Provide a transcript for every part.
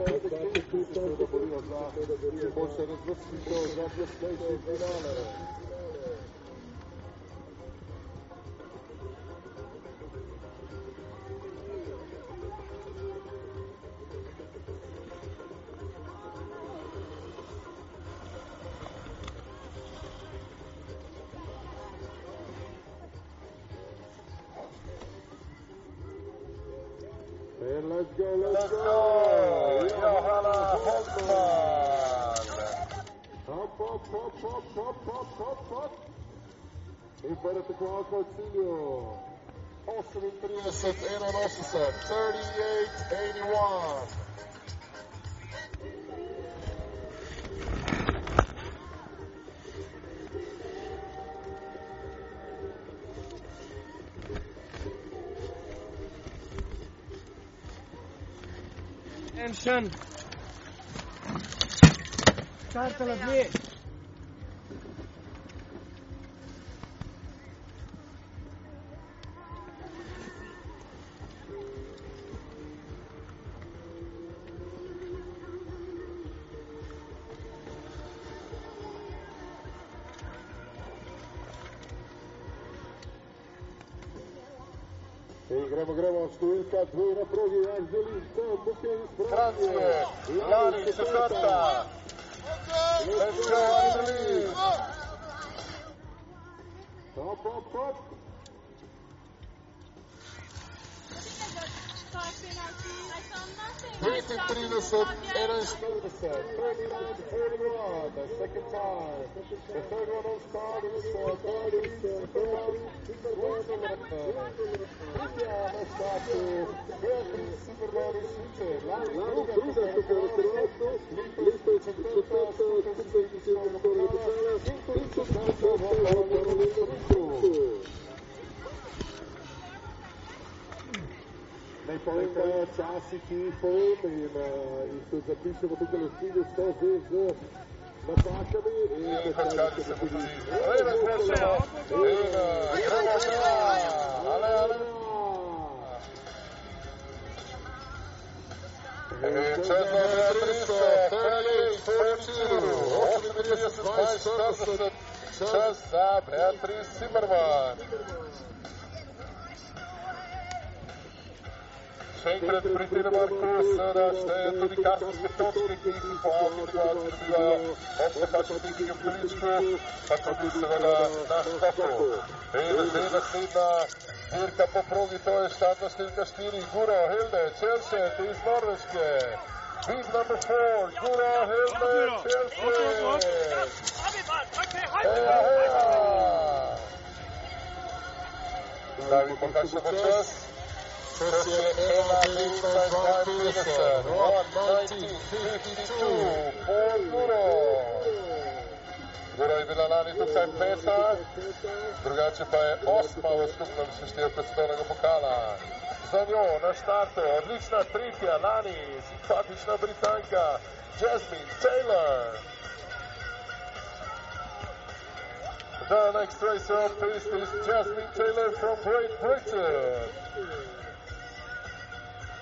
Grazie. Carta la vez. nadie. Lari que se corta. Let's go, Anthony. Top, top, top. 36, Adams Stevenson. 31 to 41, the second time. The third one was called. It was for Brody. Brody, Super Brody. Yeah, let's go to Brody, Super Brody, Super Brody. fantastici fenomena, i su zapišemo tukaj lastnine so že z napakami in predstavljamo se tudi. Ale, Vai Četno Beatrico, Felix Vai 8.30, 20.40, čas Vai Beatrice Zimmerman. Шейкрет притирма курс на ще Тодикарски Петовски и по-ални нива отбива още качвати към близко, ако мислева на наш топо. Е, да се наследна Бирка по проги, то е щатна стилка 4, Гура Хилде, Челсет из Норвежке. Big number four, Gura Hilde, Chelsea. Heya, heya. David Pokash of the chest. Čas je 1.19.52, 1.19.52, pol uro. Gora je bila lani drugače pa je osma v skupnem seštevku predstavnega pokala. Za njo na štartu odlična tretja lani, simpatična Britanka Jasmine Taylor. The next racer piste is Jasmine Taylor from Great Britain.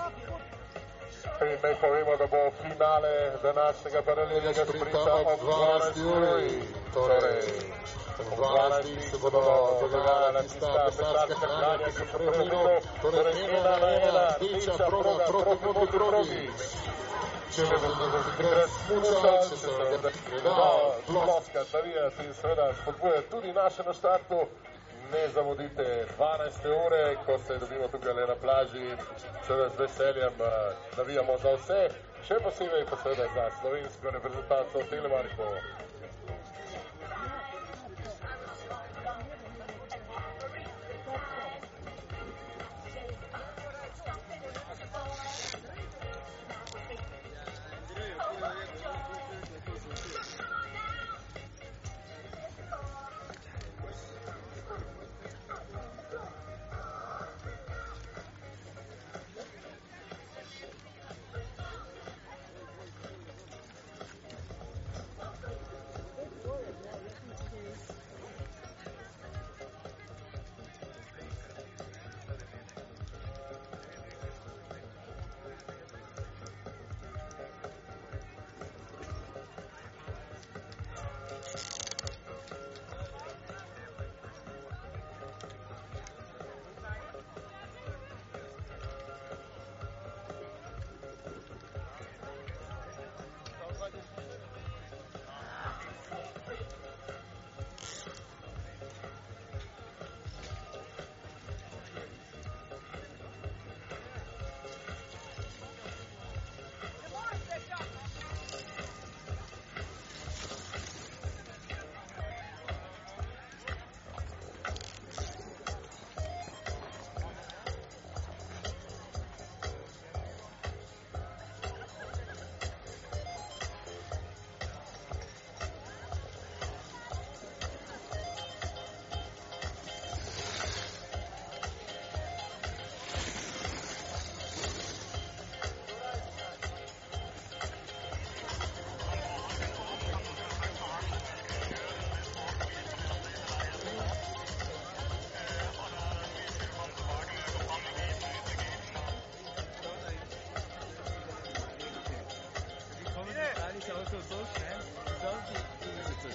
pa druga. In naj povemo, da bo finale današnjega paralelnega sprinta ob 12. uri. Torej, ob 12. se bodo dogajala tista pesarska hranja, ki so prevedeno, torej ena na ena, rdeča proga proti modri progi. Če ne bodo takrat smučali, če se bodo ploska, zavijati in seveda spodbujati tudi naše na štartu. Ne zamudite 12. ure, ko se dobimo tukaj na plaži, seveda z veseljem uh, navijamo za vse, še posebej pa seveda za slovensko reprezentanco Telemarko. ist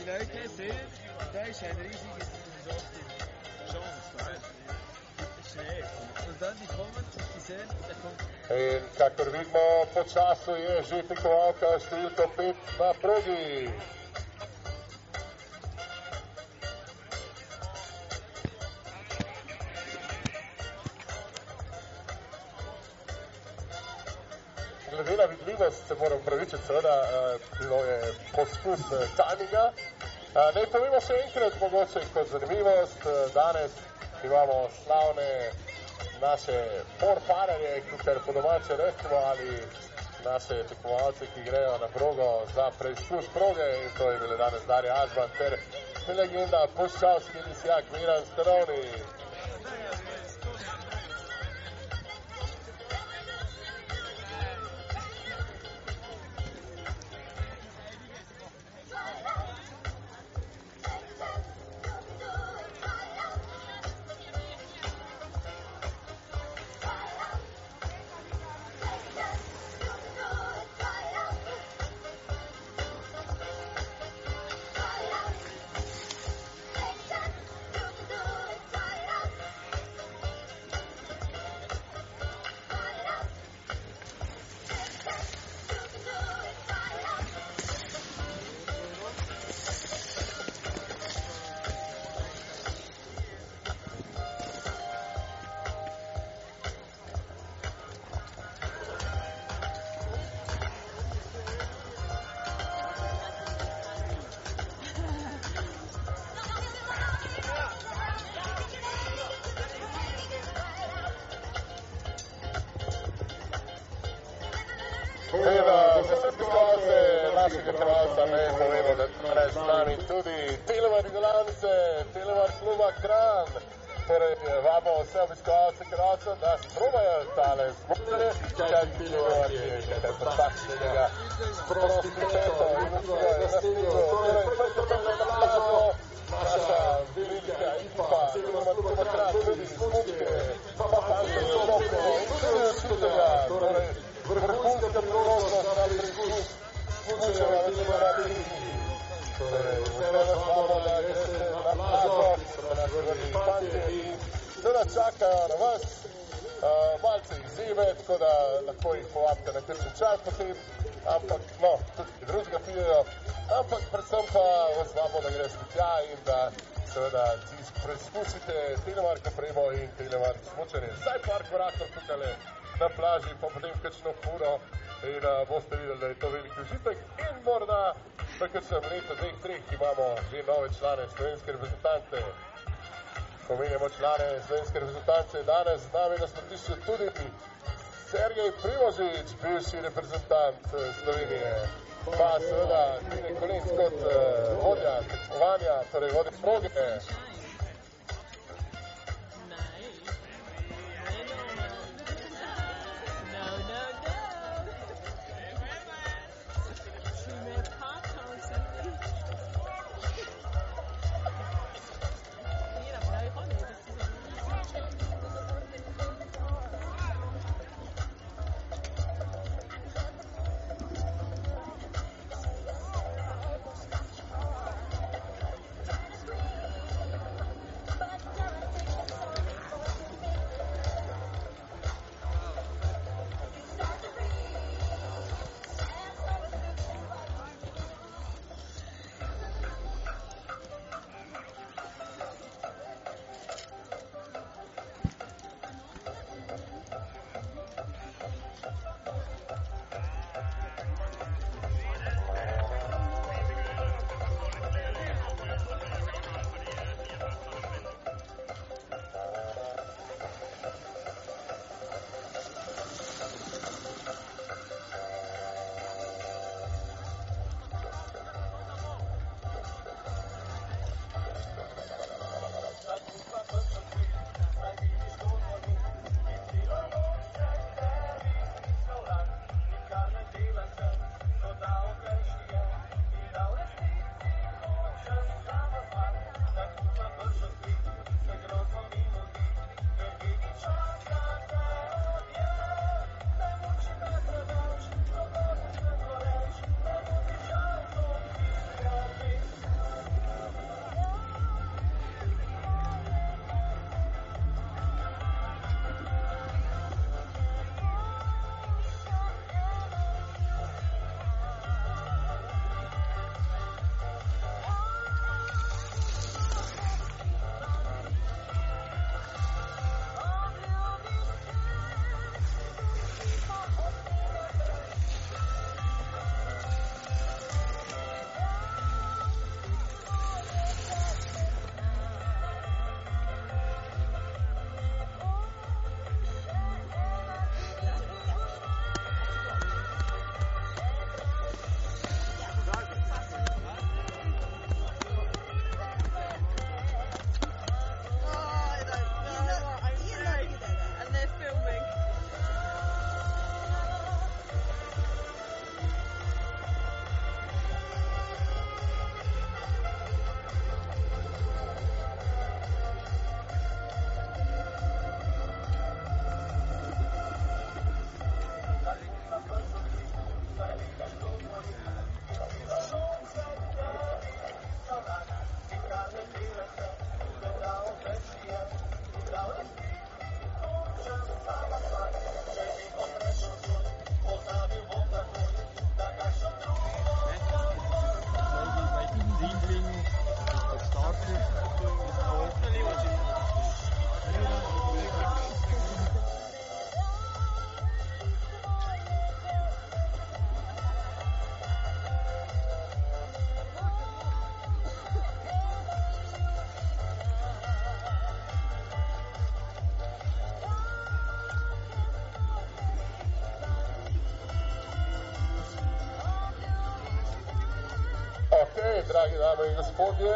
Leute sehen, da ist ein riesiges Chance, weißt du? Schnee. Und dann die kommen, die sehen, der kommt. Kakor vidimo, po času je že tekmovalka številka 5 na progi. Glede na vidljivost se moram pravičiti, seveda eh, bilo je poskus eh, tajminga. Eh, Naj povemo še enkrat, mogoče kot zanimivost, eh, danes imamo slavne naše porfarerje, kar po domače rečemo, ali naše tekmovalce, ki grejo na progo za preizkus proge, in to je bile danes Darja Azban ter legenda Puščavski lisjak Miran Starovni. Seveda čakajo na vas. Uh, malce izzive, tako da lahko jih povabite na kakšen čas potem, ampak no, tudi drugega pijejo, ampak predvsem pa vas vabimo, da greste tja in da seveda si preizkusite telemark opremo in telemark smučanje. Vsaj par korakov tukaj na plaži, pa potem kakšno furo uh, boste videli, da je to veliki užitek in morda v kakšnem letu, dveh, treh imamo že nove člane slovenske reprezentante. Pomenjamo člane slovenske reprezentance. Danes z nami na smrtišču tudi Sergej Primožič, bivši reprezentant Slovenije. Pa seveda Tine Kolenc kot uh, vodja tekmovanja, torej vodja proge. Dragi dame in gospodje,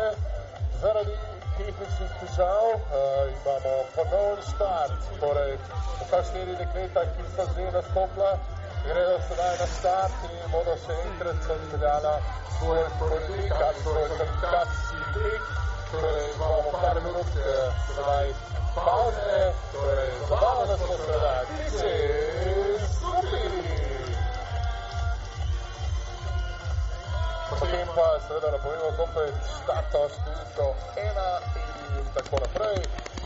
zaradi tehničnih težav uh, imamo ponovni start. Torej, vsa štiri dekleta, ki so že nastopila, gredo sedaj na start in bodo še enkrat odpeljala svoje sporednika, svoje kvalifikacijski tek. Torej, imamo par minut uh, sedaj pauze, torej, zabavno smo. This pa seveda napovemo komplet štarto številko ena in tako naprej.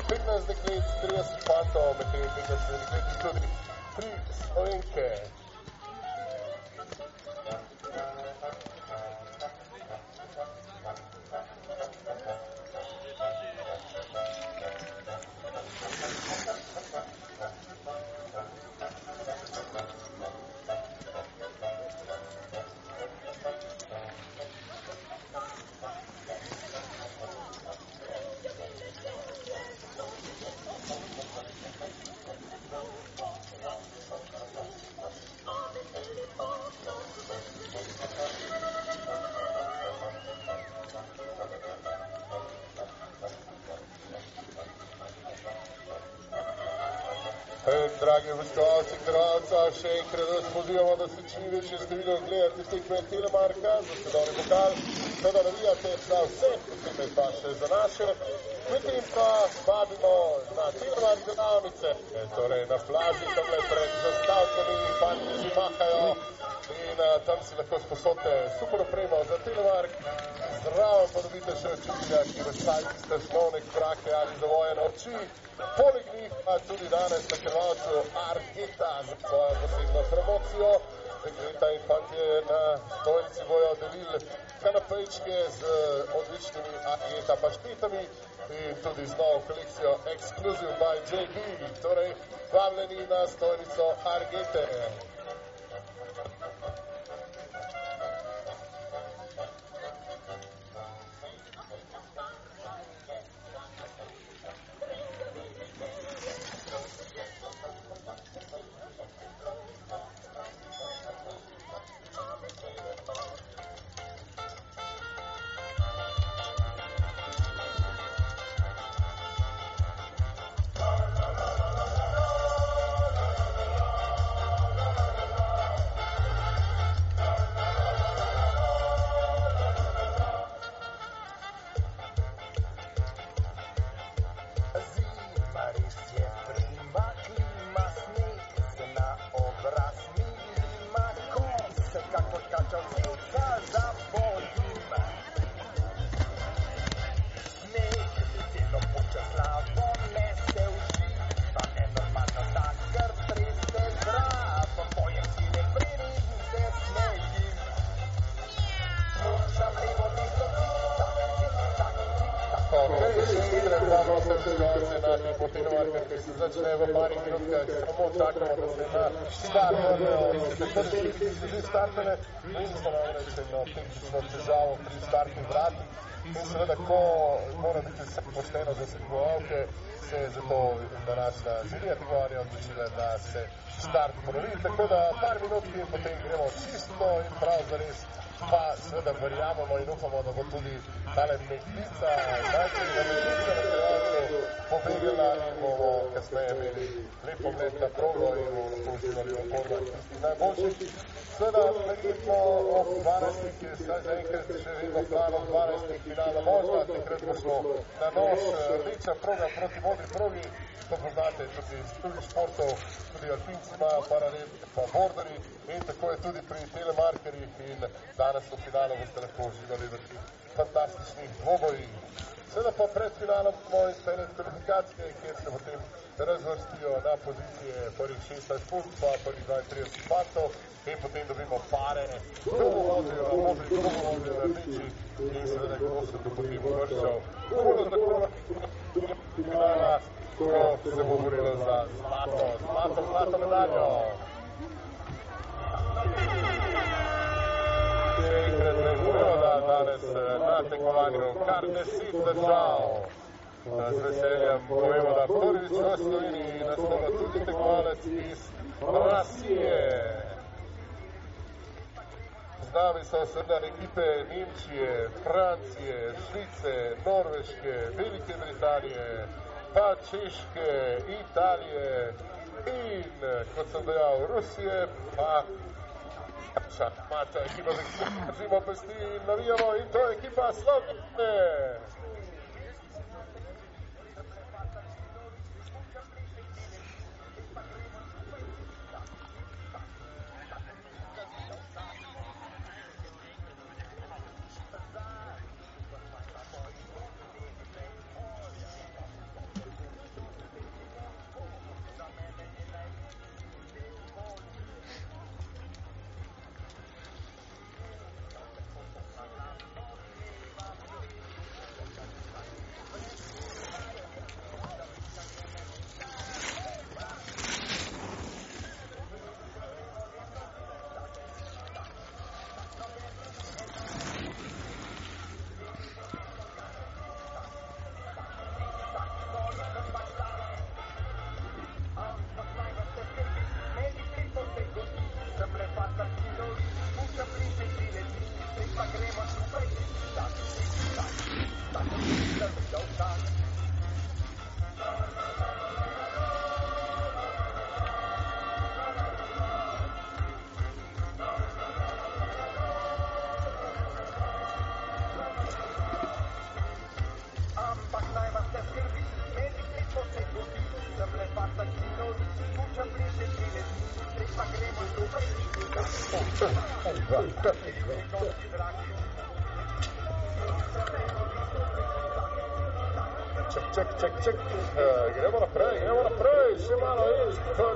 15 deklet, 30 fantov, medtem 15 deklet tudi tri slovenke. Dragi obiskovalci Kralca, še enkrat vas pozivamo, da se čim večje število gledate tekme Telemarka, za svetovni pokal, seveda navijate za vse, posebej pa še za naše. Medtem pa vabimo na Telemark delavnice, eh, torej na plaži, tamle pred zastavkami, fanti že mahajo in uh, tam si lahko sposodite super opremo za Telemark. Zraven pa dobite še očitelja, ki razstavi tiste slovne krake ali zavojene oči. Poleg njih pa tudi danes na krvalcu Argeta za svojo posebno promocijo. Greta in fantje na stolici bojo delili kanapejčke z odličnimi Argeta paštetami in tudi z novo kolekcijo Exclusive by JB. Torej, vabljeni na stolico Argete. Potinomarkah, ki se začne v parih minutkah, samo čakamo, da se na startajo in se prvi tekmi že startane. Mi smo namreč eno tehnično težavo pri startnih vratih in seveda, ko mora biti vse pošteno za tekmovalke, se je zato današnja žirija tekmovanja odločila, da se start ponovi, tako da par minutki in potem gremo čisto in prav zares pa seveda verjamemo in upamo, da bo tudi tale metlica, najprej metlica na pobegala in bomo kasneje imeli lep pogled na progo in v podlagi tistih najboljših. Seveda, verjetno ob 12. je vsaj zaenkrat še vedno plan ob 12. finala možna, takrat bo šlo na nož rdeča proga proti modri progi, to poznate tudi iz drugih športov, tudi alpinci imajo paralel, pa borderji in tako je tudi pri telemarkerjih in danes v finalu boste lahko uživali v teh fantastičnih dvobojih. Seveda pa pred finalom bomo izpeljali kvalifikacije, kjer se potem razvrstijo na pozicije prvih 16 punkt, pa prvih 32 fantov in potem dobimo pare, kdo bo vozil na modri, kdo bo vozil na rdeči in seveda kdo se bo potem uvrščal. Tako tako finala, ko se bo borilo za zlato, zlato, zlato medaljo. Še enkrat rečemo, da danes na tekmovanju kar deset držav. Z veseljem povemo, da prvič v Sloveniji nastopa tudi tekmovalec iz Rusije. Z nami so seveda ekipe Nemčije, Francije, Švice, Norveške, Velike Britanije, pa Češke, Italije in, kot sem dejal, Rusije, pa Szachmata ekipa z Rzym Opestin, nawijamo i to ekipa Slavne. Ček, ček, ček, ček. Uh, gremo naprej, gremo naprej, še malo je,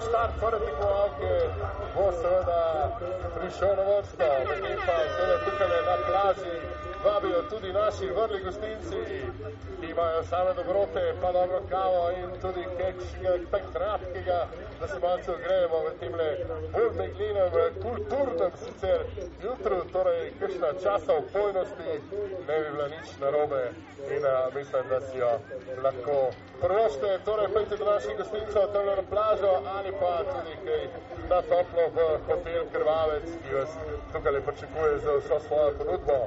štart prve tekmovalke bo seveda prišel na vrsto, medtem pa seveda tukaj na plaži vabijo tudi naši vrli gostinci, ki imajo same dobrote, pa dobro kavo in tudi kaj kratkega, da se malce ogrejemo v temle bolj meglinem, kulturnem sicer jutru, torej kakšna časa opojnosti, ne bi bila nič narobe in uh, mislim, da si jo lahko prvošte, torej pojte do naših gostincev tam na plažo ali pa tudi kaj na toplo v hotel Krvavec, ki vas tukaj pričakuje za vso svojo ponudbo.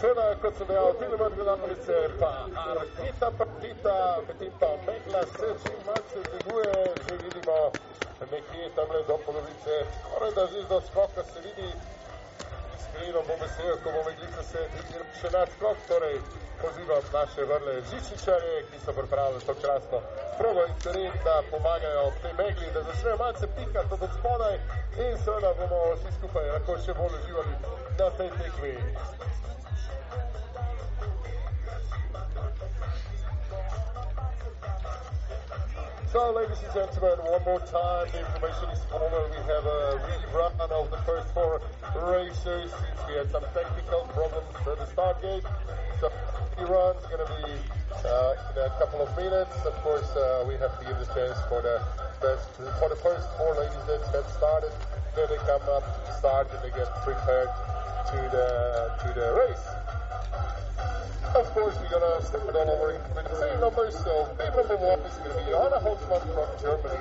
Seveda, kot sem dejal, film od gledalice pa Arkita Partita, medtem pa Megla se čim malce dviguje, že vidimo nekje tamle do polovice, skoraj da že do skoka se vidi, iskreno bom vesel, ko bom meglica se dvignil še nadskok, torej pozivam naše vrle žičičarje, ki so pripravili to krasno progo in teren, da pomagajo tej megli, da začnejo malce pikati od spodaj in seveda bomo vsi skupaj lahko še bolj uživali na tej tekmi. So, ladies and gentlemen, one more time, the information is formal. We have a rerun of the first four races since we had some technical problems at the start gate. So, the is going to be uh, in a couple of minutes. Of course, uh, we have to give the chance for the best, for the first four ladies that get started. Then they come up to start and they get prepared to the to the race. Of course, we're gonna step it all over with the same numbers. So, bib number one is gonna be Anna Holzmann from Germany.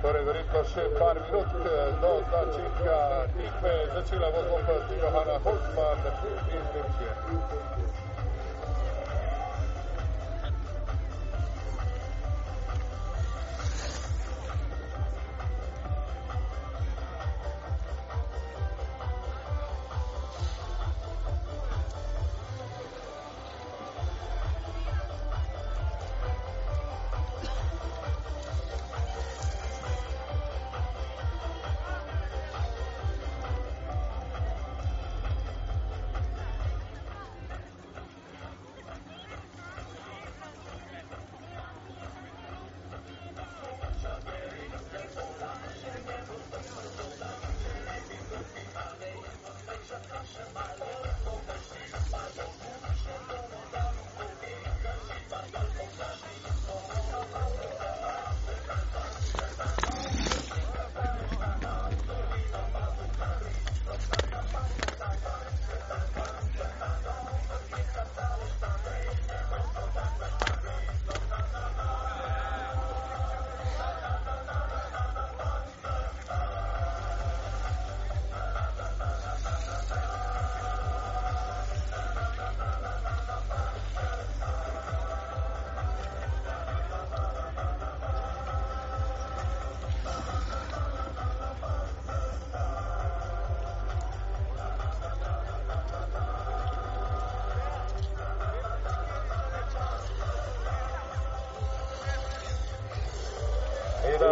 Torej, verjetno še par minut do začetka tekme. Začela bo zopet Johana Holzmann iz Nemčije.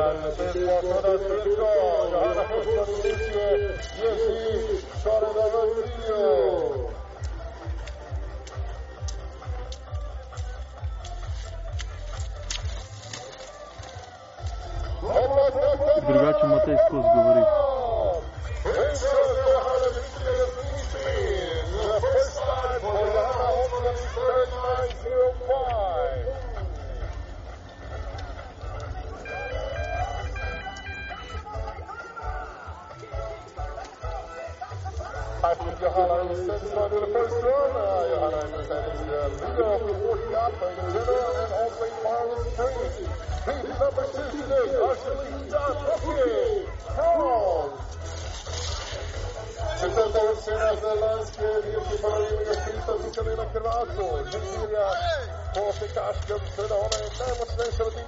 Thank you.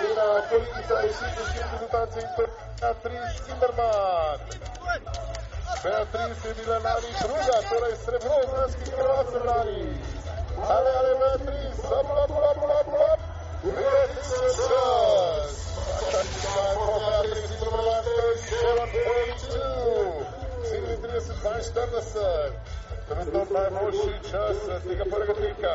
de la Politica a ieșit în timpul distanței pe Beatriz Kimberman. Beatriz Emilă Lari Truga, Tora Estrebrovnaschi, Cross Lari. Ale, ale, Beatriz, up, up, up, up, up. Beatriz Cross. Beatriz Kimberman, 7.2. Силитрия се 24 на съд. Трето най-мощи час. Стига пърга трика.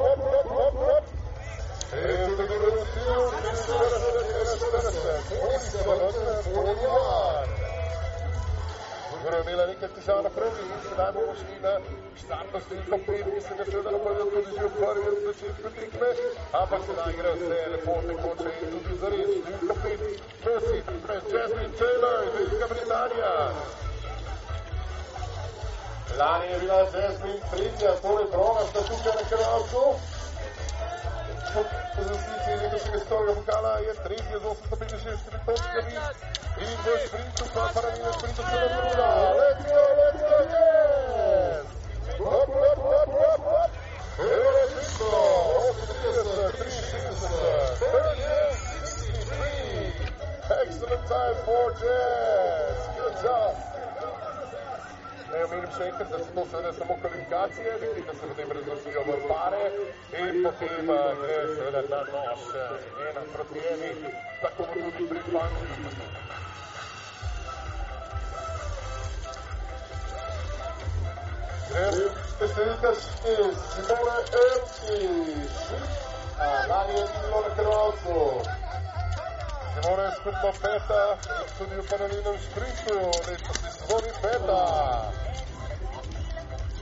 imela nekaj težav na progi in sedaj bomo šli na štartno številko 5, ki se ga seveda napravlja tudi že v prvem začetku tekme, ampak sedaj gre vse lepo tekoče in tudi zares. Številko 5, nosi pred Jasmine Taylor, Velika Britanija. Lani je bila Jasmine tretja, torej droga sta tukaj na kralcu. Excellent time for Jazz. Še enkrat, da so to seveda samo kvalifikacije, vidim, da se potem razvrstijo v pare in potem uh, gre seveda na nož ena proti eni, tako bo tudi pri Banki. Grem številka šest, Simone Erkiš, lani je bilo na Hrvatsko. Simone je skupno peta tudi v paralelnem sprintu, letos je sezoni peta.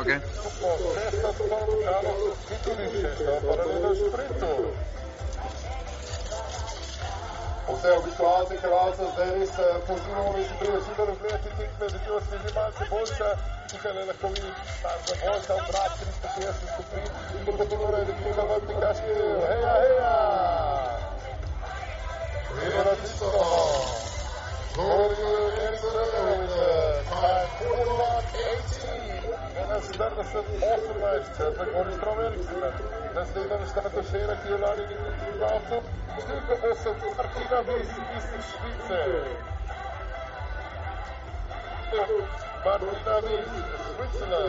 Okay. Vse obiskovalce Hrvatsa zdaj se pozivamo, da si privoščite razgledati tekme, da tivo sveži malce boljša. Tukaj lahko vidite, da je boljša obrat 360 stopinj in da potem mora elektrika v aplikacije. Heja, heja! Viva tisto! Glória Israel, Marcula A Necesitar de ser organized, verantwoordelijk. Dat is dan staat te zeggen dat jullie niet laten. Stukken op de partida wezen is in a Partida wezen, Zwitserland.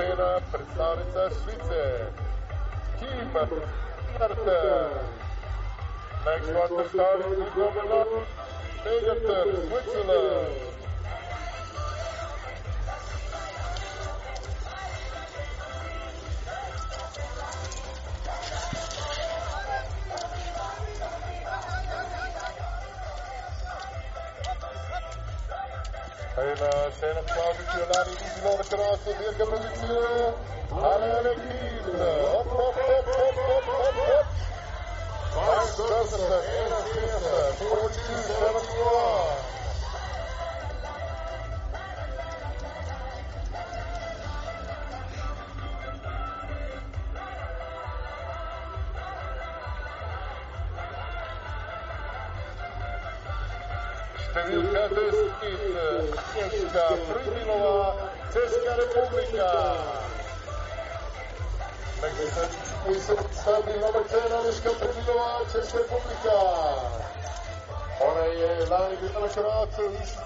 scena predstavnica Švice, Kim Carter. Next one predstavnik Dublin, Egerton, Switzerland.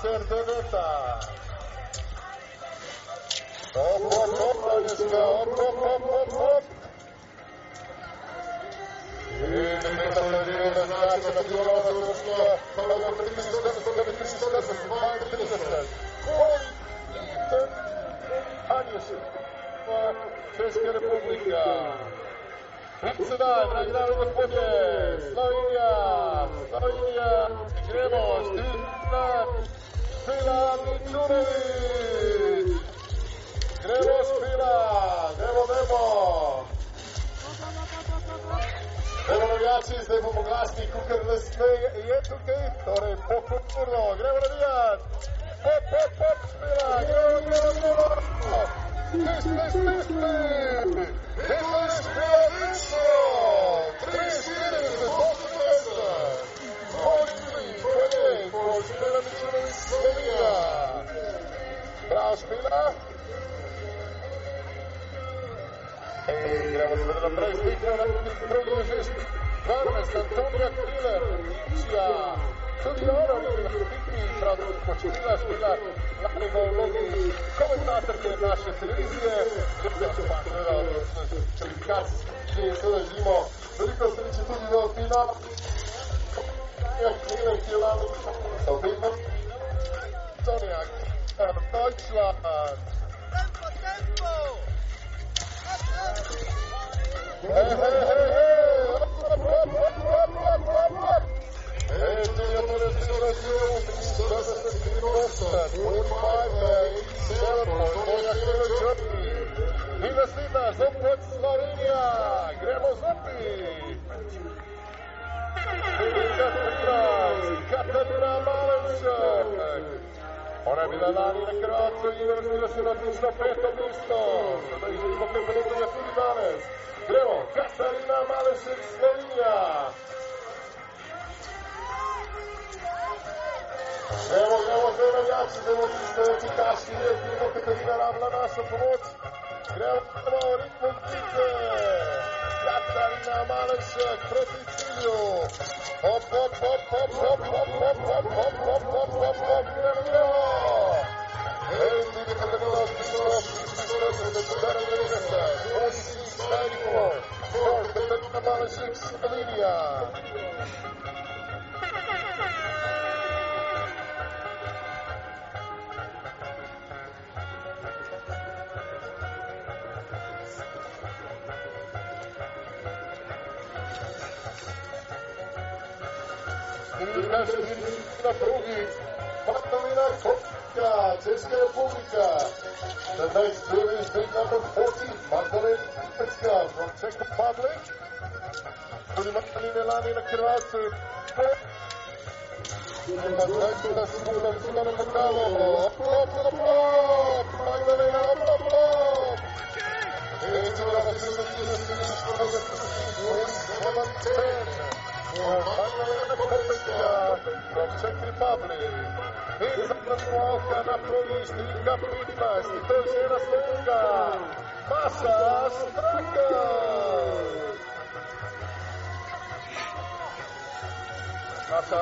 Serdeleta. Hop, hop, hop, Aliska. Hop, hop, hop, hop, hop. Republika. Předsedá Mezinárodní gremo, Ština, Špila Mičunovič. Gremo, Špila, gremo, gremo. Gremo, navijači, zdaj bomo glasni, kukar nas je tukaj, torej pokulturno, gremo navijat. Pop, pop, pop, Špila, gremo, gremo, gremo. Spis, spis, spis, spis. Eto je a Spina. E giramos per la prestita, la progresist, Varnes, Antonio Killer, sia Tudioro, Hippi, Tradutko, Čudila Spina, glavni golmogi, komentatorke naše televizije, Ljubja Čepandera, Čelikas, ki je seveda želimo veliko sreče tudi do Spina. Ja, Killer, ki je lani, Salvino, Tonjak, Deutschland! Tempo, tempo! Hey, hey, hey, hey! Up, up, up, up, up, Vivecinas, um ponto Slovénia, Gremos Up! Filipina Petras, Katarina Malenchuk! Ora vi danari le grazie di aver visto la pista fetta visto. Da i primo che per le solidare. Creo Casalina Males Slovenia. Evo, evo, evo, ragazzi, devo essere efficaci, il primo che per la nostra promozione. Hop, gremo, Argentina Krugin, Magdalena Krupka, Česká republika. The next two is number 14, Magdalena Krupka from Czech Republic. Tudi Magdalena Lani na Hrvati. Magdalena Skula, Skula na Magdalo. Up, up, up, up. Magdalena, up, up, up. Into the Magdalena Krupka, Magdalena Krupka, Magdalena Krupka, Czech Republic. Ήρθε προσπάθεια να προλύσει καπίτα στη θέση ένας τόγκα. Πάσα Στράκα. Πάσα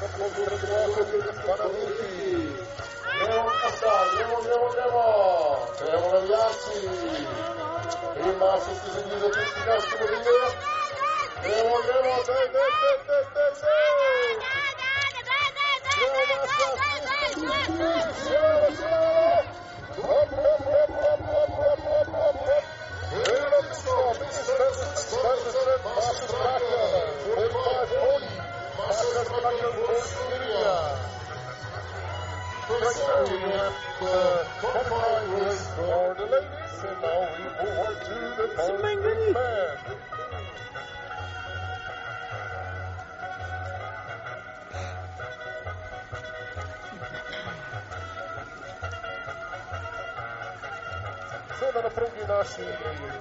το πλούτο του Άσου παραδείγει. Νέο Πάσα, νέο, νέο, νέο. Νέο Λαγιάση. Είμαστε στη. Comply with order, ladies, and now we move on to the Bowling seveda na progi naši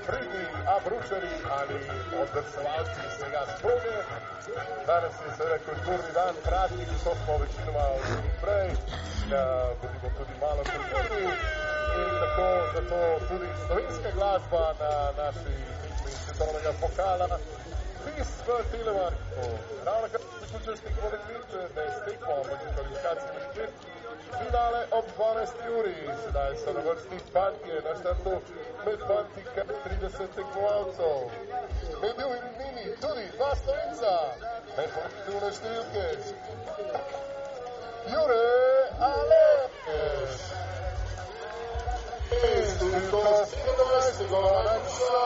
pridni abručari ali odrsovalci iz tega sproge. Danes je seveda kulturni dan, praznik, so smo večinoma odšli prej, da bodimo tudi malo kulturni in tako zato tudi slovenska glasba na naši tekmi svetovnega pokala. Vis v Telemarku. Ravno kar zaključil s tekmo Rekliče, da je stekmo med kvalifikacijami špet. Finale ob 12 uri. Sedaj so na vrsti fantje na štartu med fanti kar 30 tekmovalcev. Med in njimi tudi dva slovenca. Med pozitivne številke. Jure Aleš. In številko 17. Goranca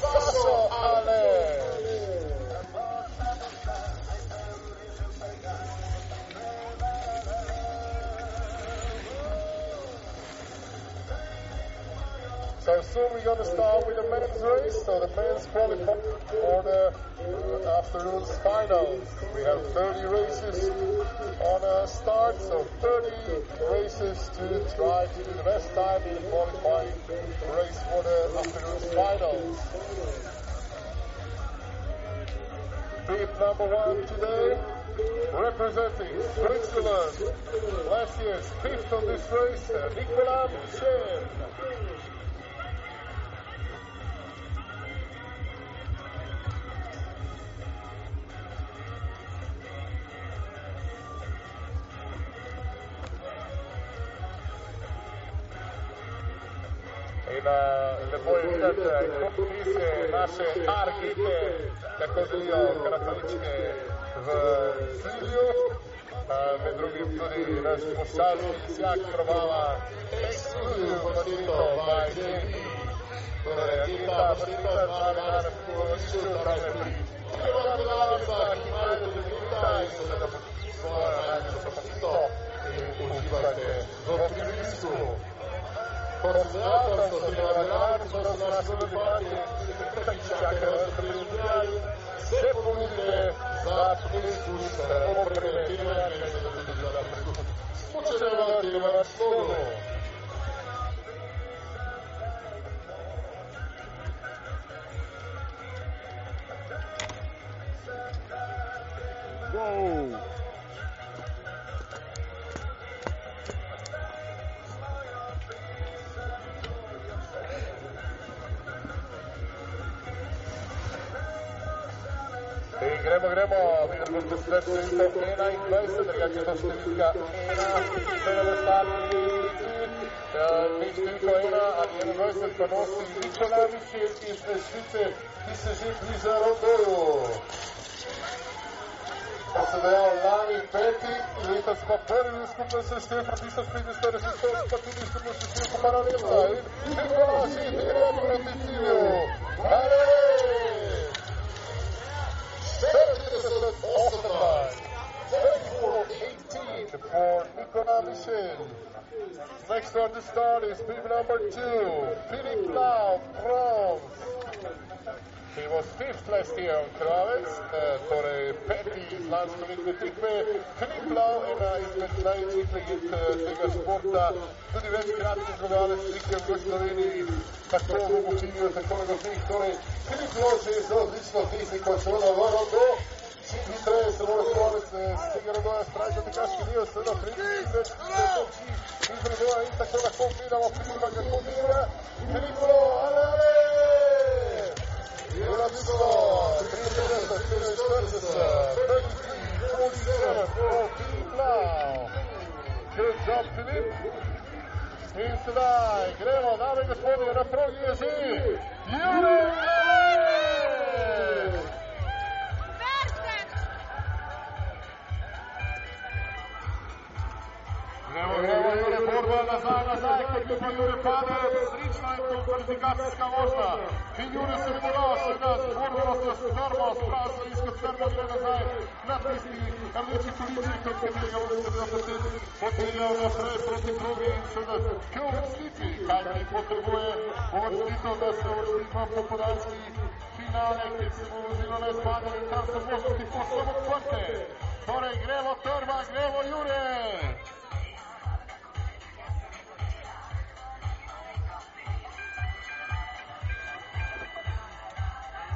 Sašo Aleš. So soon we're going to start with the men's race. So the men's qualify for the uh, afternoon's finals. We have 30 races on a start, so 30 races to try to do the best time in the qualifying race for the afternoon's finals. Team number one today, representing Switzerland. Last year's fifth on this race, Nicolas Michel. il Vojvodat Kopis naše Arhite nasce kratovičke v cilju. Med drugim tudi naš pošalj Isjak Krvala ekskluzivno vrnito by Jenny. Torej, ekipa vrnita zmaga na Republikoviču, tam je pri prvih glavicah, imajo tudi vrnita in seveda svojo najboljšo vrnito in uživajte v optimizmu. Поздравляю, поздравляю, поздравляю, всякого соблюдаю, все помните за Иисуса, определяю, Спочинавайте вас слово. Whoa! Magreba, Mirko Kostretinko, Ena in 20, drugače to številka Ena, Ena v startu, ni številka Ena, ali 21 pa nosi Mičo Lamišič iz Švice, ki se že bliža Rodoju. Pa se dejal lani peti, letos pa prvi skupaj se Štefan 1050 resistor, pa tudi skupaj se Štefan Paranela in Hrvaši, Hrvaši proti cilju. Hvala! 30 off the line. 34-18 for. Next on the start is team number two, Philippe Lau, bronze. He was fifth last year on Kravec, uh, torej peti iz lanskoletne tekme. Filip Lau, ena izmed najciklegit tega športa, tudi večkrat zmagovalec slike v Sloveniji, tako v Bohinju, tako na Gotih. Torej, Filip Lau se je z odlično tehniko šel na vrlo čim hitreje se mora spomniti z tega rodoja strajka tekaški dio, seveda pridi več točki iz rodoja in tako lahko gledamo Filipa, kako dira. Filipo, ale, ale! into the Grêmio, now in the 40 and a pro years in. Unit! Gremo, gremo, Jure borba nazaj, nazaj, kot bi pa Jure pade, srečno je to kvalifikacijska možna. In Jure se poda, seveda, z borbeno se strmo, sprazo izkot strmo gre nazaj, na tisti rdeči kolici, kot bi ga seveda potem poteljal naprej proti drugi in seveda, k uvrstitvi, kaj mi potrebuje uvrstitev, da se uvrsti v popodanski finale, kjer se bo vozilo na izpadanje in tam so možnosti povsem odprte. Torej, gremo trma, gremo Jure!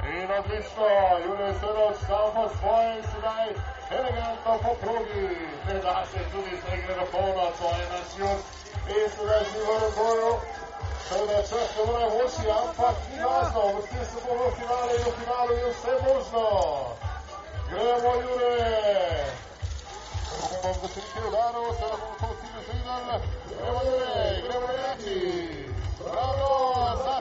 In a Vista, e o Leicester salva os points tonight. Elegante po progi. Predaše tudi z igrega polna, to je naš jur. In sedaj živo na boju. Seveda čas se mora moči, ampak ni važno. Vrti se bomo v finale in v finalu je vse možno. Gremo, Jure. Bomo zašli udarov, se lahko posili židan. Gremo, Jure, gremo, Jure. Vamos a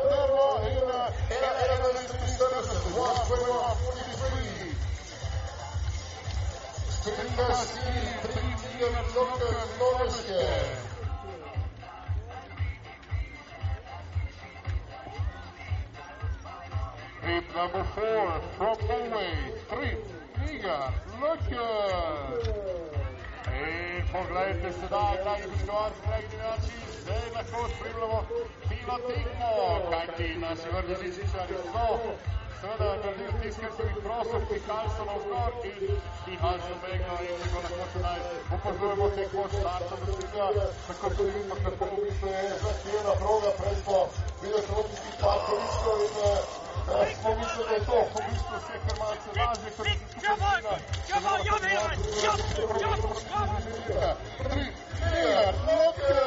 единотипно, кајќи на северни сисичари со Сведа држи стискат свој просуп и Калсон Овгор и Стихан Собегна и него на кој нај упозоримо теко старта до сега, така што видимо како му пише е засиена прога престо Видјаш Ротиски Патковичко и smo mislili da je to komunističko sve Hrvatske laže kada se skupina. Javo, javo, javo, javo, javo, javo, javo, javo, javo, javo, javo, javo, javo,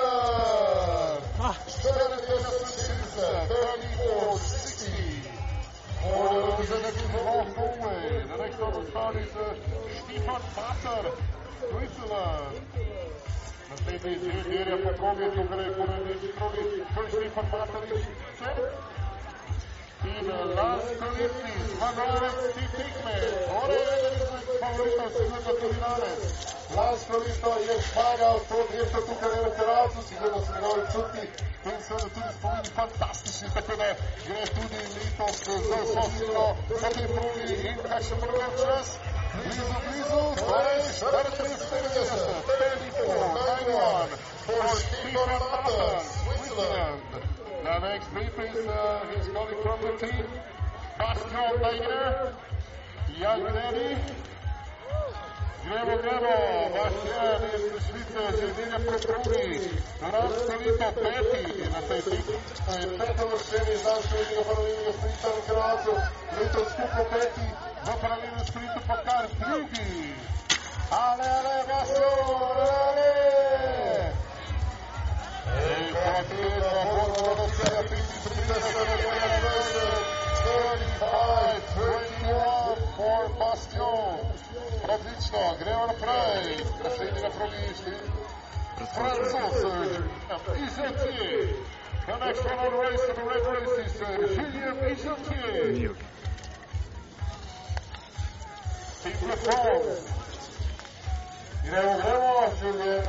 The next on the card is uh, Stefan Basser, Switzerland. Naslednji izziv je here Popovje, tukaj je ponudnik to je Stefan Basser iz Sigurno tudi danes. Lars Kalisto je zmagal to dirko tukaj na terrasu, sigurno so njegovi čuti in seveda tudi spomini fantastični, tako da gre tudi letos z vso silo po tej progi in kakšen njegov čas. Blizu, blizu, torej 34, 54, 91, for Switzerland. The next leap is uh, he's colleague from the team, Bastro Bayer, Young Daddy, Grebo Grebo, Bastian iz Švice, Žedinja Prepruni, Raskolito peti na tej tekmi, peta vršeni završeni v pravilnem sprintu v Grazu, Leto skupno peti, v pravilnem sprintu pa kar drugi. Ale, ale, Bastian, ale! Pratično, gremo naprej. Naslednji na progi išli. Francozi, The next one on race in the red race is Julien Izotje. Team Le Gremo življen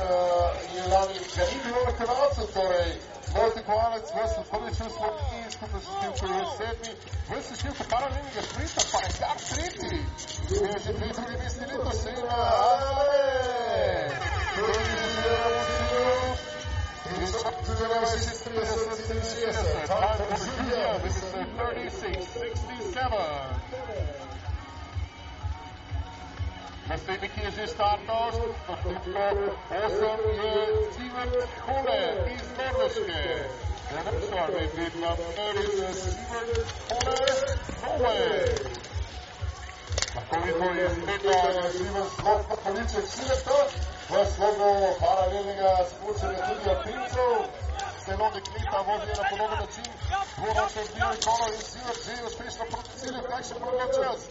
je lani Karim Življeno Kanadcu, torej Mojte Kovanec v prvi šestko in skupaj sešilko je sedmi, v sešilko paralimnega šprita pa je kar tretji. Imel že dve drugi mesti leto, se ima Adale! Prvi Nasledniki je že startnost, številko 8 je Sivert Kole iz Norveške. Današnja je vedla Merin Sivert Kole Norve. Nekoliko je spetla Sivert Kole Poliček Siverta v slogu paralelnega spuščanja tudi Alpincev. Celo dekleta vodijo na podoben način. Dvoračen Bjorn Kolo in Sivert že uspešno proti cilju, kaj še prvo čas.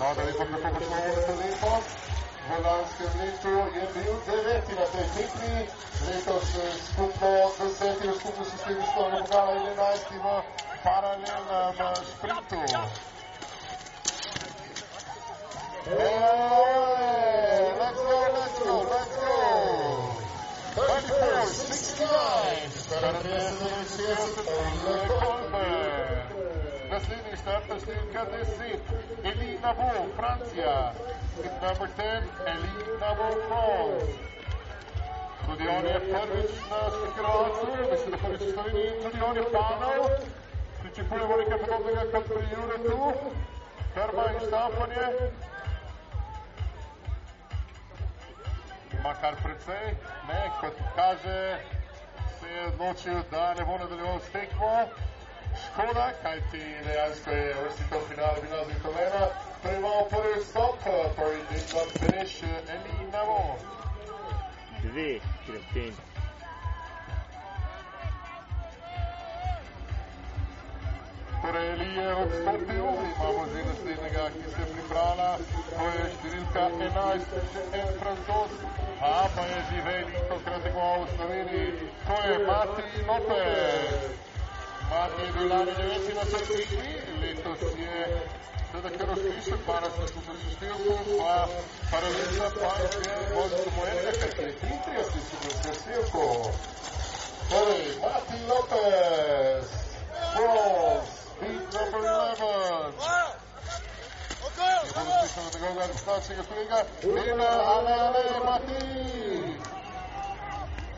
Naravno da ipak Republička ulica Lipo, Volanski Litu je bil deveti na tej tekmi, letos skupno deseti v skupno sistemu školnega pokala in enajsti v paralelnem sprintu. Hey, let's go, let's go, let's go! 34, 69, 70, 70, 70, 70, 70, 70, 70, 70, 70, 70, 70, 70, 70, 70, 70, Next up, Asinka Desit, Elie Nabo, Francia. With number 10, Elie Nabo, France. Studioni prvična spekirovacija, mislim da Misli u Sloveniji, tudi on panel. Pričakujemo nekaj podobnega kot pri Juretu. Krma in štapanje. Ima kar precej, ne, kot kaže, se je odločil, da ne bo nadaljeval s tekmo. Škoda, kajti dejansko je vrstitev finala bila zagotovljena. Torej imamo prvi stop, prvi tekmo finish, Elina Bo. Dve, krepin. Torej, Eli je odstopil, imamo zdaj naslednjega, ki se pripravlja, to je številka 11, en francos, a pa je že veliko krat tekmoval v Sloveniji, to je Mati Lopez. Mati je bil lani deveti na svetovni, letos je seveda kar uspešen, se s Števkom, pa paralelna pa je bolj samo enega, ker je 33 skupaj s Števkom. Torej, Mati Lopez, France, beat number 11. Je bolj uspešen od njegovega reprezentančnega kolega, Lena, ale, Mati.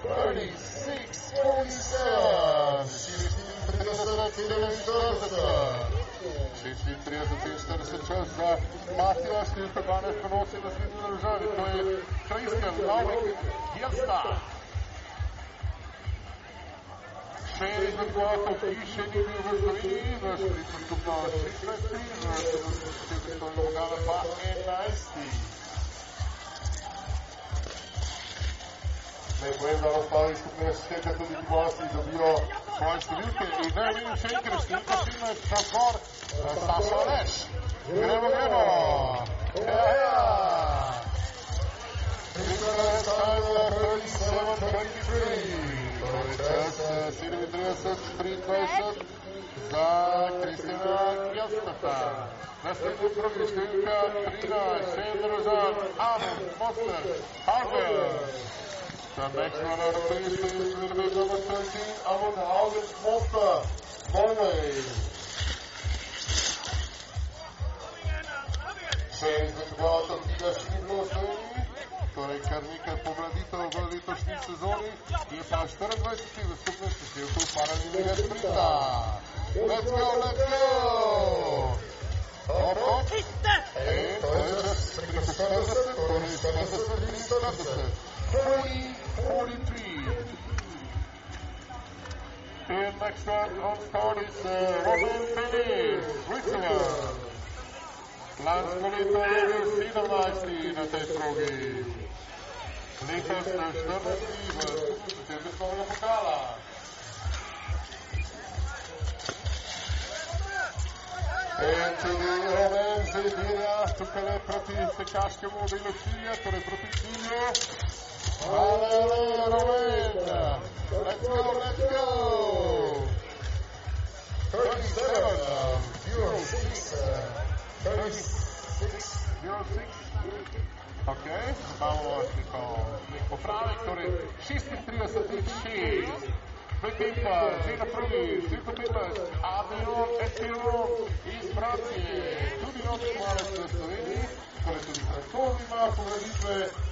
36, 47, предостерегательным сервиса. Всички три за 346 за Матио Штирпеганев поноси на свите държави. Той е Християн Новик Генста. Шери за главата пише ни бил в Словении. Наш приток тук на 16, наш приток тук на Лугана па 15. Ne pojem da ostavi skupine 60 ljudi vlasti dobijo Coincidente e deve ser crescido acima de favor Sassores. Grêmio, Grêmio. Yeah, yeah. 37-23. за Кристина Ясната. На следното други стоимка 3 на 7 Рожан, Арн, Мостър, Арвел. The next runner on the finish line is going to be number 13, Amundhausen Monster, Moine. Przejeżdża dwa atletyczne głosy, której karnika powradito w letośnym sezonie i ma 24 występne przesiłków paralinego sprinta. Let's go, let's go! Opo! Ej, to jest raz, który jest raz, który jest raz, który jest raz, 40 43. And next up on start is uh, Robin Penny, Switzerland. Last minute is Niederleistin na tej drogi. Lichas na 14 v državnega pokala. And to the Roman Zedina, tukaj the stekaškemu the Čilija, torej proti Čiliju. Hallelujah, Roman! Let's go, let's go! 37, um, 06, uh, 36, 06. Ok, imamo neko popravek, torej 36, 6. Potem pa že na prvi, številko 15, Avion Epiron iz Francije, tudi noč malo v Sloveniji, torej tudi francozi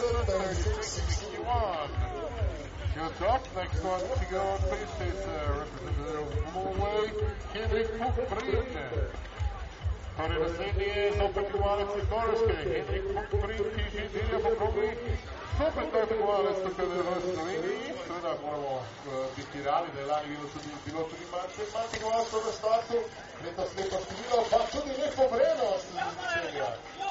Good up. Next one to go on is uh, representative of Norway, Henrik Pukbrin. Torino City is open to Alex Sikorski. Henrik Pukbrin, TGD of Norway. sempre tanto buona l'estate del Rossini, sono buono di tirare le laghi del pilota di Mante, Mante che va sono stato, metta sletta stilo, faccio di me poverino,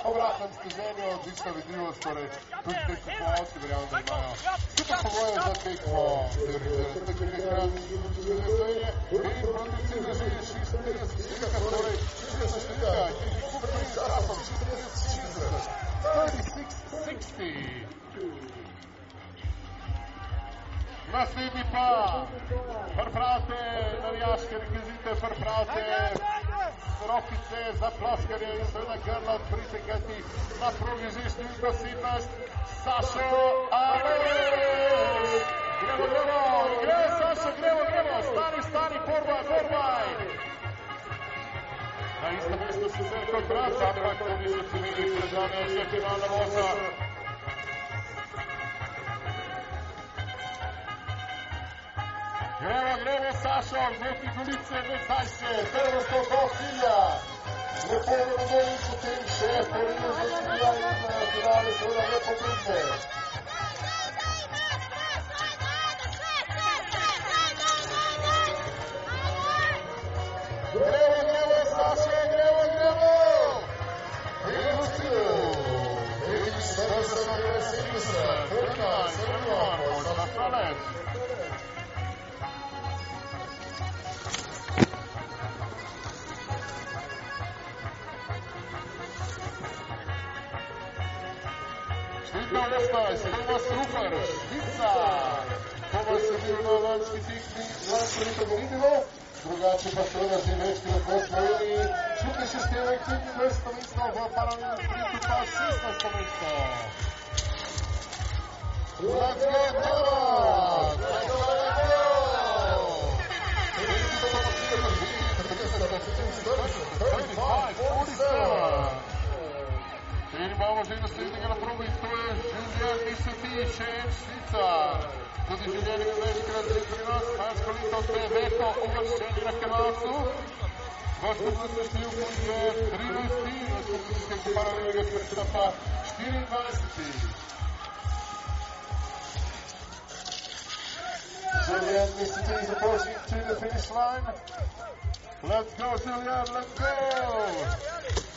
Povrato in stipendio, visto che dico stare tutti i supporti, vediamo di mano. Tutto favore da te qua, per il perché grandi situazione, per il protezione del sistema, il giocatore, il sistema, il sistema, il sistema, il sistema, 36, 60. 36 60. Naslednji pa, pripravite navijaške rekvizite, pripravite rokice za ploskanje in seveda grla odprite, kajti na progi že številka 17, Sašo Aleš! Gremo, gremo, gremo, Sašo, gremo, gremo, stari, stari, borbaj, borbaj! Na istem mestu sicer kot brat, ampak to niso civili državne vse finalna voza. Evo drevo Saša, neki gulice, nek dajše, drevo sto gofija. Lepo ne bude nisu tim šefa, ima za svija i ima na finale, to da lepo brine. Drevo, drevo Saša, drevo, drevo. Drevo sio. Drevo sio, drevo sio, drevo sio, Evo sio, drevo sio, drevo sio, drevo sio, drevo sio, drevo sio, drevo sio, drevo sio, drevo sio, drevo sio, drevo sio, drevo sio, drevo sio, drevo sio, drevo sio, questões. Thomas Rúfaros, pizza. Thomas subiu na loja que tem que lá bonita, bonita, não? Drugati passando as eventos que não construiu e Super Sistema que 2 também salvou para o Instituto Fascistas também está. Laguedoras! Laguedoras! Laguedoras! Anybody was in the season going to prove his prayer? Julian Misiti, Shane Sicar. Tudi Julian Iveškrat, Zikinas, Maskolito, Teveto, uvršeni na kanastu. V skupnostniku je 13, v skupnostniku paralelnega sveta pa 24. Julian Misiti is to the finish line. Let's go, Julian, let's go!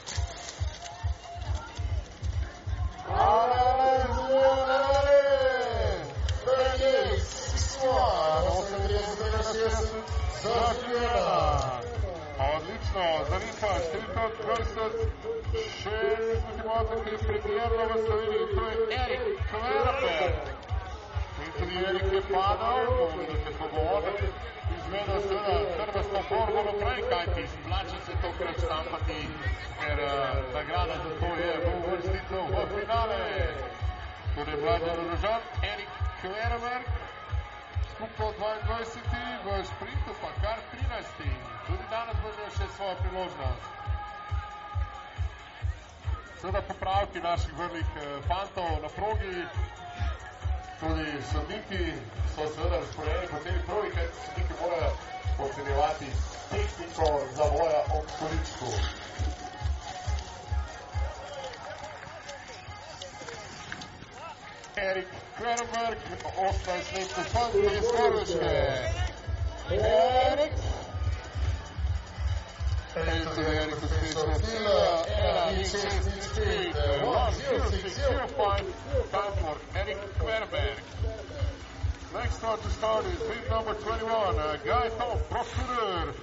Odlično, zanima, številka 20, še ultimatum, ki je premijerno v Sloveniji, to je Erik Kverper. In tudi Erik je padal, da se pogovoriti, izvedel seveda trvasto borbo naprej, kajti splača se tokrat štampati, ker nagrada za to je v uvrstitev v finale. Torej, Vladimir Rožan, Erik Kverberg, skupno 22, v sprintu pa kar 13. Tudi danes bo imel še svojo priložnost. Seveda popravki naših vrlih fantov na progi, tudi sodniki so seveda razporejeni po tej progi, ker sodniki morajo ocenjevati tehniko zavoja ob količku. Erik Kverberg, 18 let poslanke iz Norveške. Erik. Next start to start is team number 21, uh, Guy Tom, Procureur,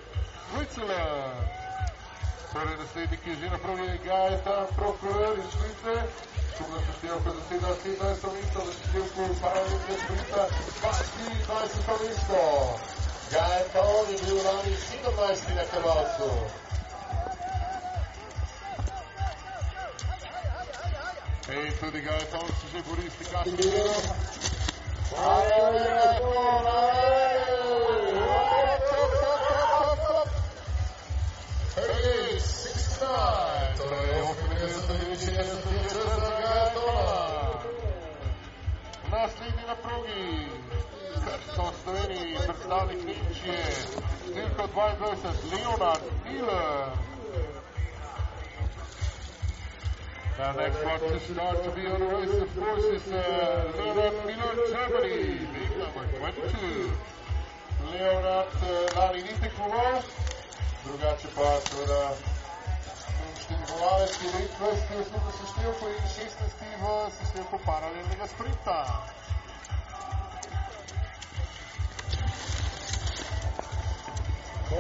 the state, the the state has the state has been, so we're so we're to see how the the state has been, so we're see how we're going the state has been, so see how we're going the state has 外野顔で柔軟にシート返してきたクラウス。ペで外野を縮ぶりしてかしている。はい、お願いします。Naslednji na prugi so v Sloveniji predstavnik Nemčije, številka 22, Leonard Miller. The next one to start to be on the race, of course, is uh, Leonard Miller, Germany, big number 22. Leonard uh, lani ni tekmoval, drugače pa seveda štirigovalec je 29 v skupnem seštevku in 16 v seštevku paralelnega sprinta. The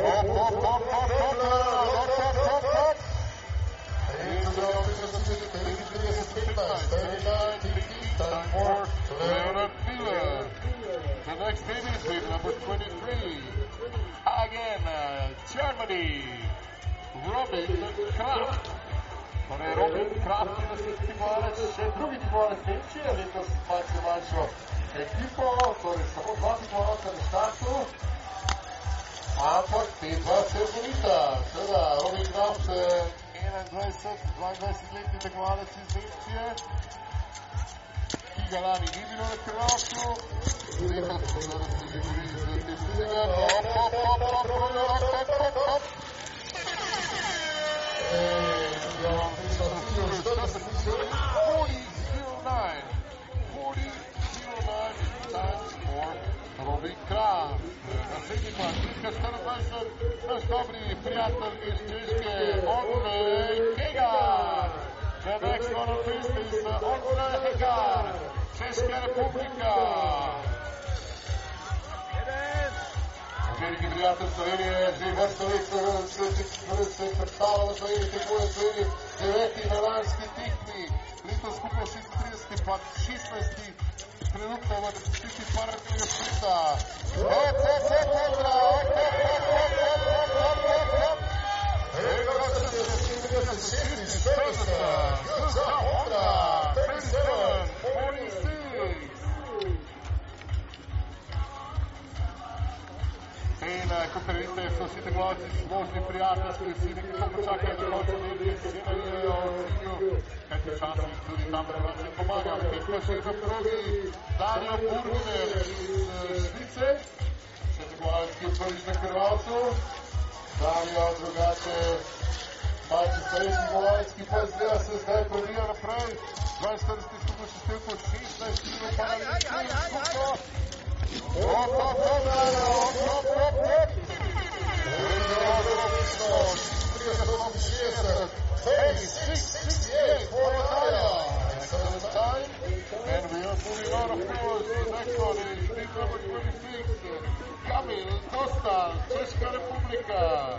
next baby, baby number 23. Again, uh, Germany, Robin Kraft. Torej, Robin Kraft je naslednji tekmovalec, še drugi tekmovalec Nemčije, letos malce manjšo ekipo, torej samo dva tekmovalca na štartu. atractiva, ser bonita. Será Romy Knapsen. Dvaindvajsetletni tekmovalec iz Nemčije, ki ga lani ni bilo na Hrvaško, letos se zaradi tega hop, hop, hop, hop, hop, hop, hop, hop. Ja vam pričam, što se tiče 4009, 4009 times 4. Робин Крафт. Арсений Патришка Старобашев. Наш добри приятел из Чешки. Отре Хегар. Човек скоро присти с Отре Хегар. Чешка република. Велики приятел Савелия Живъртовик се представа на Савелите, което е 9 на Лански тикви. Литовско по 6.30, пак 16 trenutno ovo biti paradigma još pita. Hop, hop, hop, hop, hop, hop, hop, hop, Evo se da se da se sjeti, što se da? Što se da? Onda, 37, 46. In uh, kot vidite, so vsi tekmovalci zmožni prijateljski, vsi nekako počakajo do konca nedelje, se ne nalijajo v cilju, kajti včasih tudi tam se pomaga. Spet pa še za progi Daniel Burgner iz uh, Švice, še tekmovalec, ki je prvič na krvalcu. Daniel drugače malce starejši tekmovalec, ki pa zdaj se zdaj prebija naprej. 42 skupaj seštevkov, 16 kg paralelnih skupno. Costa, Czeszka Republika.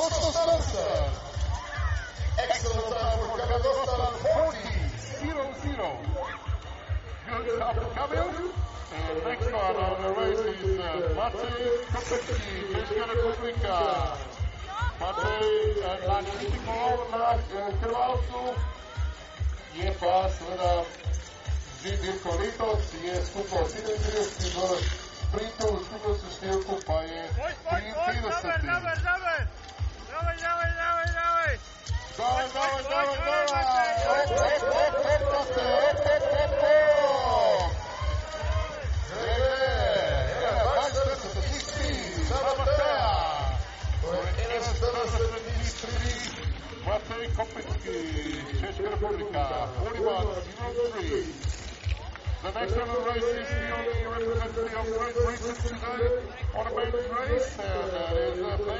Točno starsa! Excellent time for Kamil Kostal on 40, 0-0. Good job, Kamil. And next one on the race is uh, Matej Kopecki, Czeszka Republika. Matej uh, lani ni tekmoval na uh, krvalcu, je pa seveda že dirko letos, je skupaj 37 v sprintu, skupaj seštevku pa je 53. Dawaj, dawaj, dawaj, dawaj, dawaj. Dawaj, dawaj, dawaj, dawaj! Hop, hop, hop, hop, hop, hop, hop, hop! Matej Kopecki, Czeszka Republika, 41 03. The next one race is the only representative of Great Britain today on a main race, and that is uh,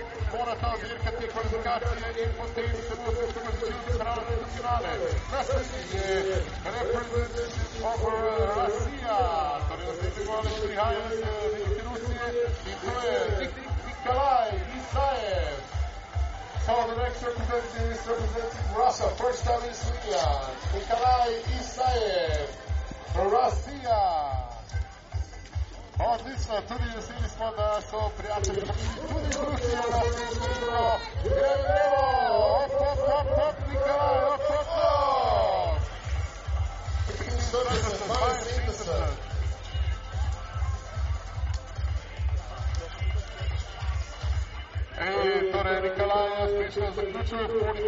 kvota, mora ta zvirkati kvalifikacije in potem se bo se skupaj začel finale. Reprezentativ of Russia, to Nikolaj Isajev. So the next representative is representing Russia, first time in Slovenia, Nikolaj Isajev, Russia. Odlično, tudi veseli smo, da so prijatelji dobili tudi Rusijo na sredino. Evo, op, op, op, op, Nikola, op, op, op.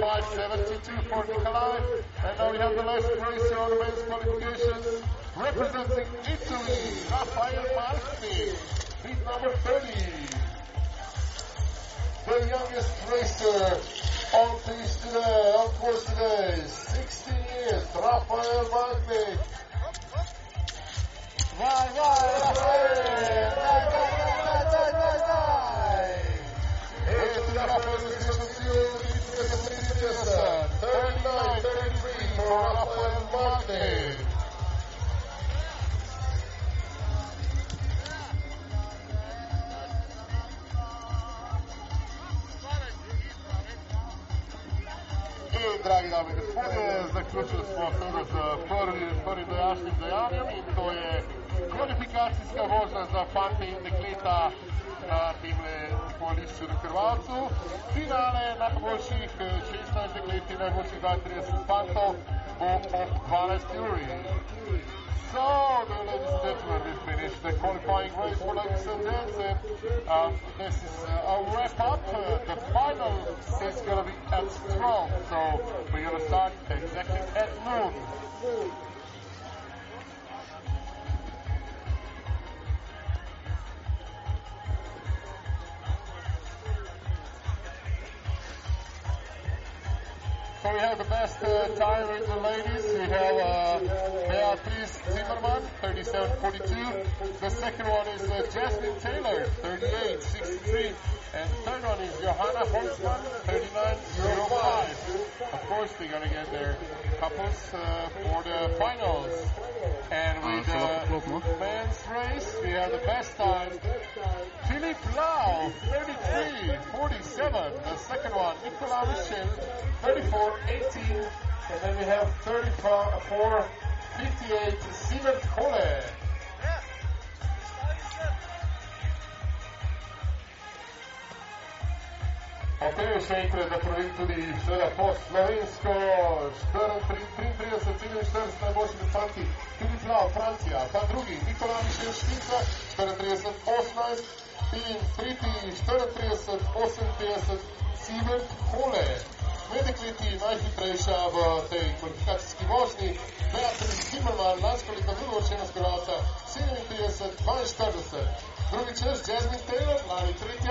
45-72 for Nikolaj. And now we have the last race on men's qualifications representing Italy, Rafael Marti, seat number 30. The youngest racer on this today, on course today, 16 years, Rafael Marti. Vai, vai, Rafael! Vai, vai, vai, vai, vai! Este Rafael Constitución, 39-33 for Rafael Marti. Dragi dame in gospodje, zaključili smo seveda z prvim, prvim dejaškim dejanjem in to je kvalifikacijska vožnja za fante in dekleta na temle koališču na Hrvatsu. Finale najboljših eh, 16 deklet in najboljših 32 fantov bo ob 12 uri. So, the ladies and gentlemen, we finished the qualifying race for ladies and. And, um, this is uh, a wrap up. Uh, the final is going to be at strong. So we're going to start exactly at noon. We have the best time with the ladies. We have uh, Beatrice Zimmerman, 37.42. The second one is uh, Jasmine Taylor, 38.63. And third one is Johanna Holzmann, 39.05. Of course, they're going to get their couples uh, for the finals. And with the men's race, we have the best time. Philip Lau, 33.47. The second one, Nicolas Michel, 34.18. And then we have 34.58, Simon Kole. Ok, še enkrat, da provim tudi seveda po slovensko 33-47 najboljši fanti, Filip Lau, Francija, ta drugi, Nikola Mišel Štica, 34-18 in tretji 34-58, Simen Hole. Med dekleti najhitrejša v tej kvalifikacijski vožnji, Beatrice Zimmerman, lansko leto drugo učena skorovalca, 57-42. Drugi čas, Jasmine Taylor, lani tretja,